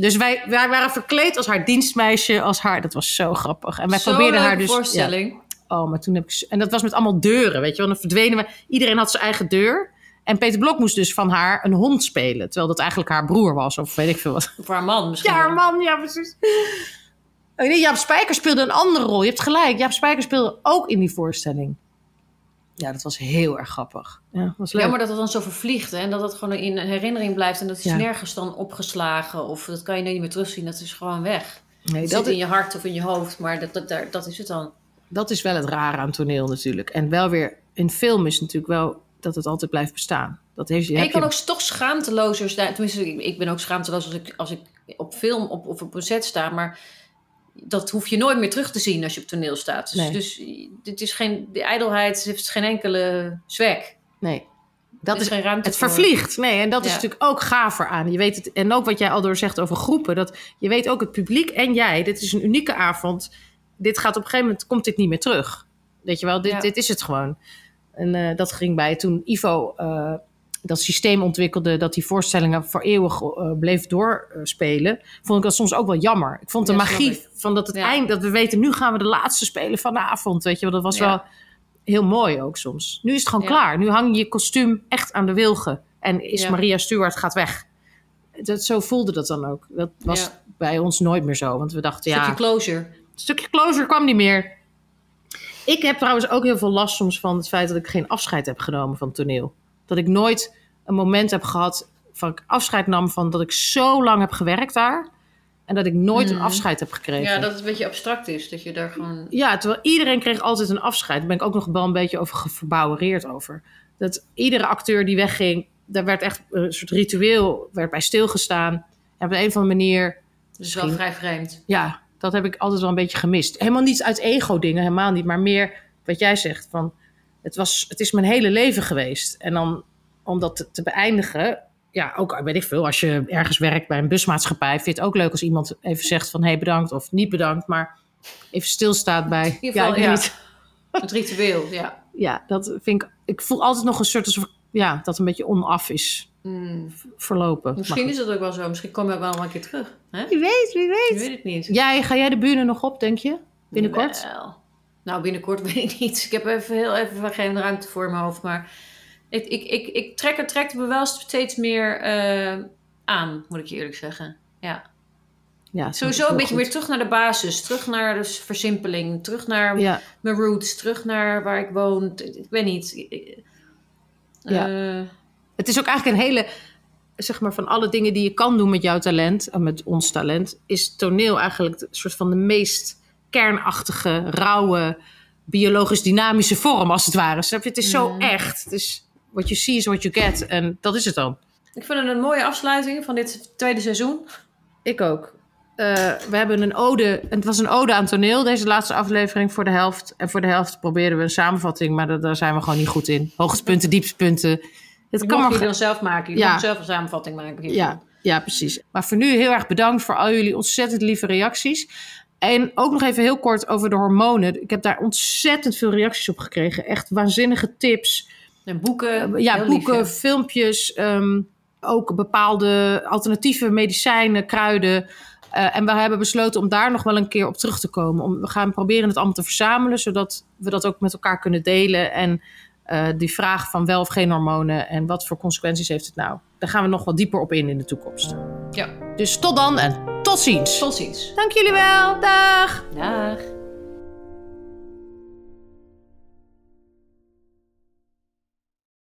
Dus wij, wij waren verkleed als haar dienstmeisje. Als haar, dat was zo grappig. En wij probeerden haar dus... ja. voorstelling. Oh, maar toen heb ik... En dat was met allemaal deuren, weet je wel. Dan verdwenen we... Iedereen had zijn eigen deur. En Peter Blok moest dus van haar een hond spelen. Terwijl dat eigenlijk haar broer was, of weet ik veel wat. Of haar man misschien. Ja, haar man, ja, precies. Oh, nee, Jaap Spijker speelde een andere rol. Je hebt gelijk. Jaap Spijker speelde ook in die voorstelling. Ja, dat was heel erg grappig. Ja, was leuk. Jammer dat het dan zo vervliegt hè, en dat het gewoon in herinnering blijft. En dat is Ja. nergens dan opgeslagen of dat kan je niet meer terugzien. Dat is gewoon weg. nee, dat, zit in je hart of in je hoofd, maar dat, dat, daar- dat is het dan. dat is wel het rare aan toneel natuurlijk. En wel weer, in film is natuurlijk wel dat het altijd blijft bestaan. Dat heeft, En je kan je- ook toch schaamtelozer zijn. Tenminste, ik, ik ben ook schaamteloos als ik, als ik op film op, of op een set sta. Maar dat hoef je nooit meer terug te zien als je op toneel staat. Dus, Nee. dus dit is geen, de ijdelheid heeft geen enkele zwek. Nee, dat Er is geen ruimte Het voor. vervliegt. Nee, en dat is natuurlijk ook gaver aan. Je weet het, en ook wat jij al door zegt over groepen. Dat je weet ook het publiek en jij. Dit is een unieke avond. Dit gaat op een gegeven moment komt dit niet meer terug. Weet je wel, dit, Ja. dit is het gewoon. En eh, dat ging bij toen Ivo eh, dat systeem ontwikkelde dat die voorstellingen voor eeuwig eh, bleef doorspelen. vond ik dat soms ook wel jammer. Ik vond de Ja, magie van dat het Ja. eind, dat we weten nu gaan we de laatste spelen vanavond. Weet je wel, dat was Ja. wel heel mooi ook soms. Nu is het gewoon klaar. Nu hang je je kostuum echt aan de wilgen. En is. Maria Stuart gaat weg. Dat, zo voelde dat dan ook. Dat was bij ons nooit meer zo. Want we dachten, Een ja, stukje closure. een stukje closer kwam niet meer. Ik heb trouwens ook heel veel last soms van het feit dat ik geen afscheid heb genomen van het toneel. Dat ik nooit een moment heb gehad van ik afscheid nam van dat ik zo lang heb gewerkt daar. En dat ik nooit een Mhm. afscheid heb gekregen. Ja, dat het een beetje abstract is. Dat je daar gewoon... Ja, terwijl iedereen kreeg altijd een afscheid. Daar ben ik ook nog wel een beetje over verbouwereerd over. Dat iedere acteur die wegging, daar werd echt een soort ritueel werd bij stilgestaan. En op een of andere manier, Dat is wel vrij vreemd. ja, dat heb ik altijd wel een beetje gemist. Helemaal niet uit ego-dingen, helemaal niet. Maar meer wat jij zegt, van het, was, het is mijn hele leven geweest. En dan om dat te, te beëindigen, ja, ook weet ik veel. Als je ergens werkt bij een busmaatschappij, vind je het ook leuk als iemand even zegt van hé, hey, bedankt of niet bedankt. Maar even stilstaat bij, In ieder geval, ja, ja. niet Het ritueel, ja. ja, dat vind ik. Ik voel altijd nog een soort alsof ja, dat een beetje onaf is Hmm. verlopen. Misschien is dat ook wel zo. Misschien kom je ook wel een keer terug. Hè? Wie weet, wie Ik weet. weet het niet. Jij, ga jij de bühne nog op, denk je? Binnenkort? Wel. Nou, binnenkort weet ik niet. Ik heb even heel even geen ruimte voor mijn hoofd. Maar ik, ik, ik, ik trek er trekt me wel steeds meer eh, aan, moet ik je eerlijk zeggen. Ja. Ja, Sowieso een beetje goed. weer terug naar de basis. Terug naar de versimpeling. Terug naar Ja, mijn roots. Terug naar waar ik woon. Ik, weet niet. Ik- Ja. eh, het is ook eigenlijk een hele, zeg maar, van alle dingen die je kan doen met jouw talent en met ons talent, is toneel eigenlijk de soort van de meest kernachtige, rauwe, biologisch dynamische vorm, als het ware. Snap je? Het is zo Mm. echt. Het is what you see is what you get. En dat is het dan. ik vind het een mooie afsluiting van dit tweede seizoen. Ik ook. Eh, we hebben een ode. Het was een ode aan toneel, deze laatste aflevering voor de helft. En voor de helft probeerden we een samenvatting, maar daar, daar zijn we gewoon niet goed in. Hoogtepunten, dieptepunten. Het Dat kan maar. je dan zelf maken. Je Ja. zelf een samenvatting maken. hiervan. Ja, ja, precies. Maar voor nu heel erg bedankt voor al jullie ontzettend lieve reacties. En ook nog even heel kort over de hormonen. Ik heb daar ontzettend veel reacties op gekregen. Echt waanzinnige tips. En boeken. Eh, ja, lief, boeken, ja. filmpjes, ehm, ook bepaalde alternatieve medicijnen, kruiden. Eh, en we hebben besloten om daar nog wel een keer op terug te komen. Om, we gaan proberen het allemaal te verzamelen, zodat we dat ook met elkaar kunnen delen. En eh, die vraag van wel of geen hormonen en wat voor consequenties heeft het nou? Daar gaan we nog wel dieper op in in de toekomst. Ja. Dus tot dan en tot ziens. Tot ziens. Dank jullie wel. Dag. Dag.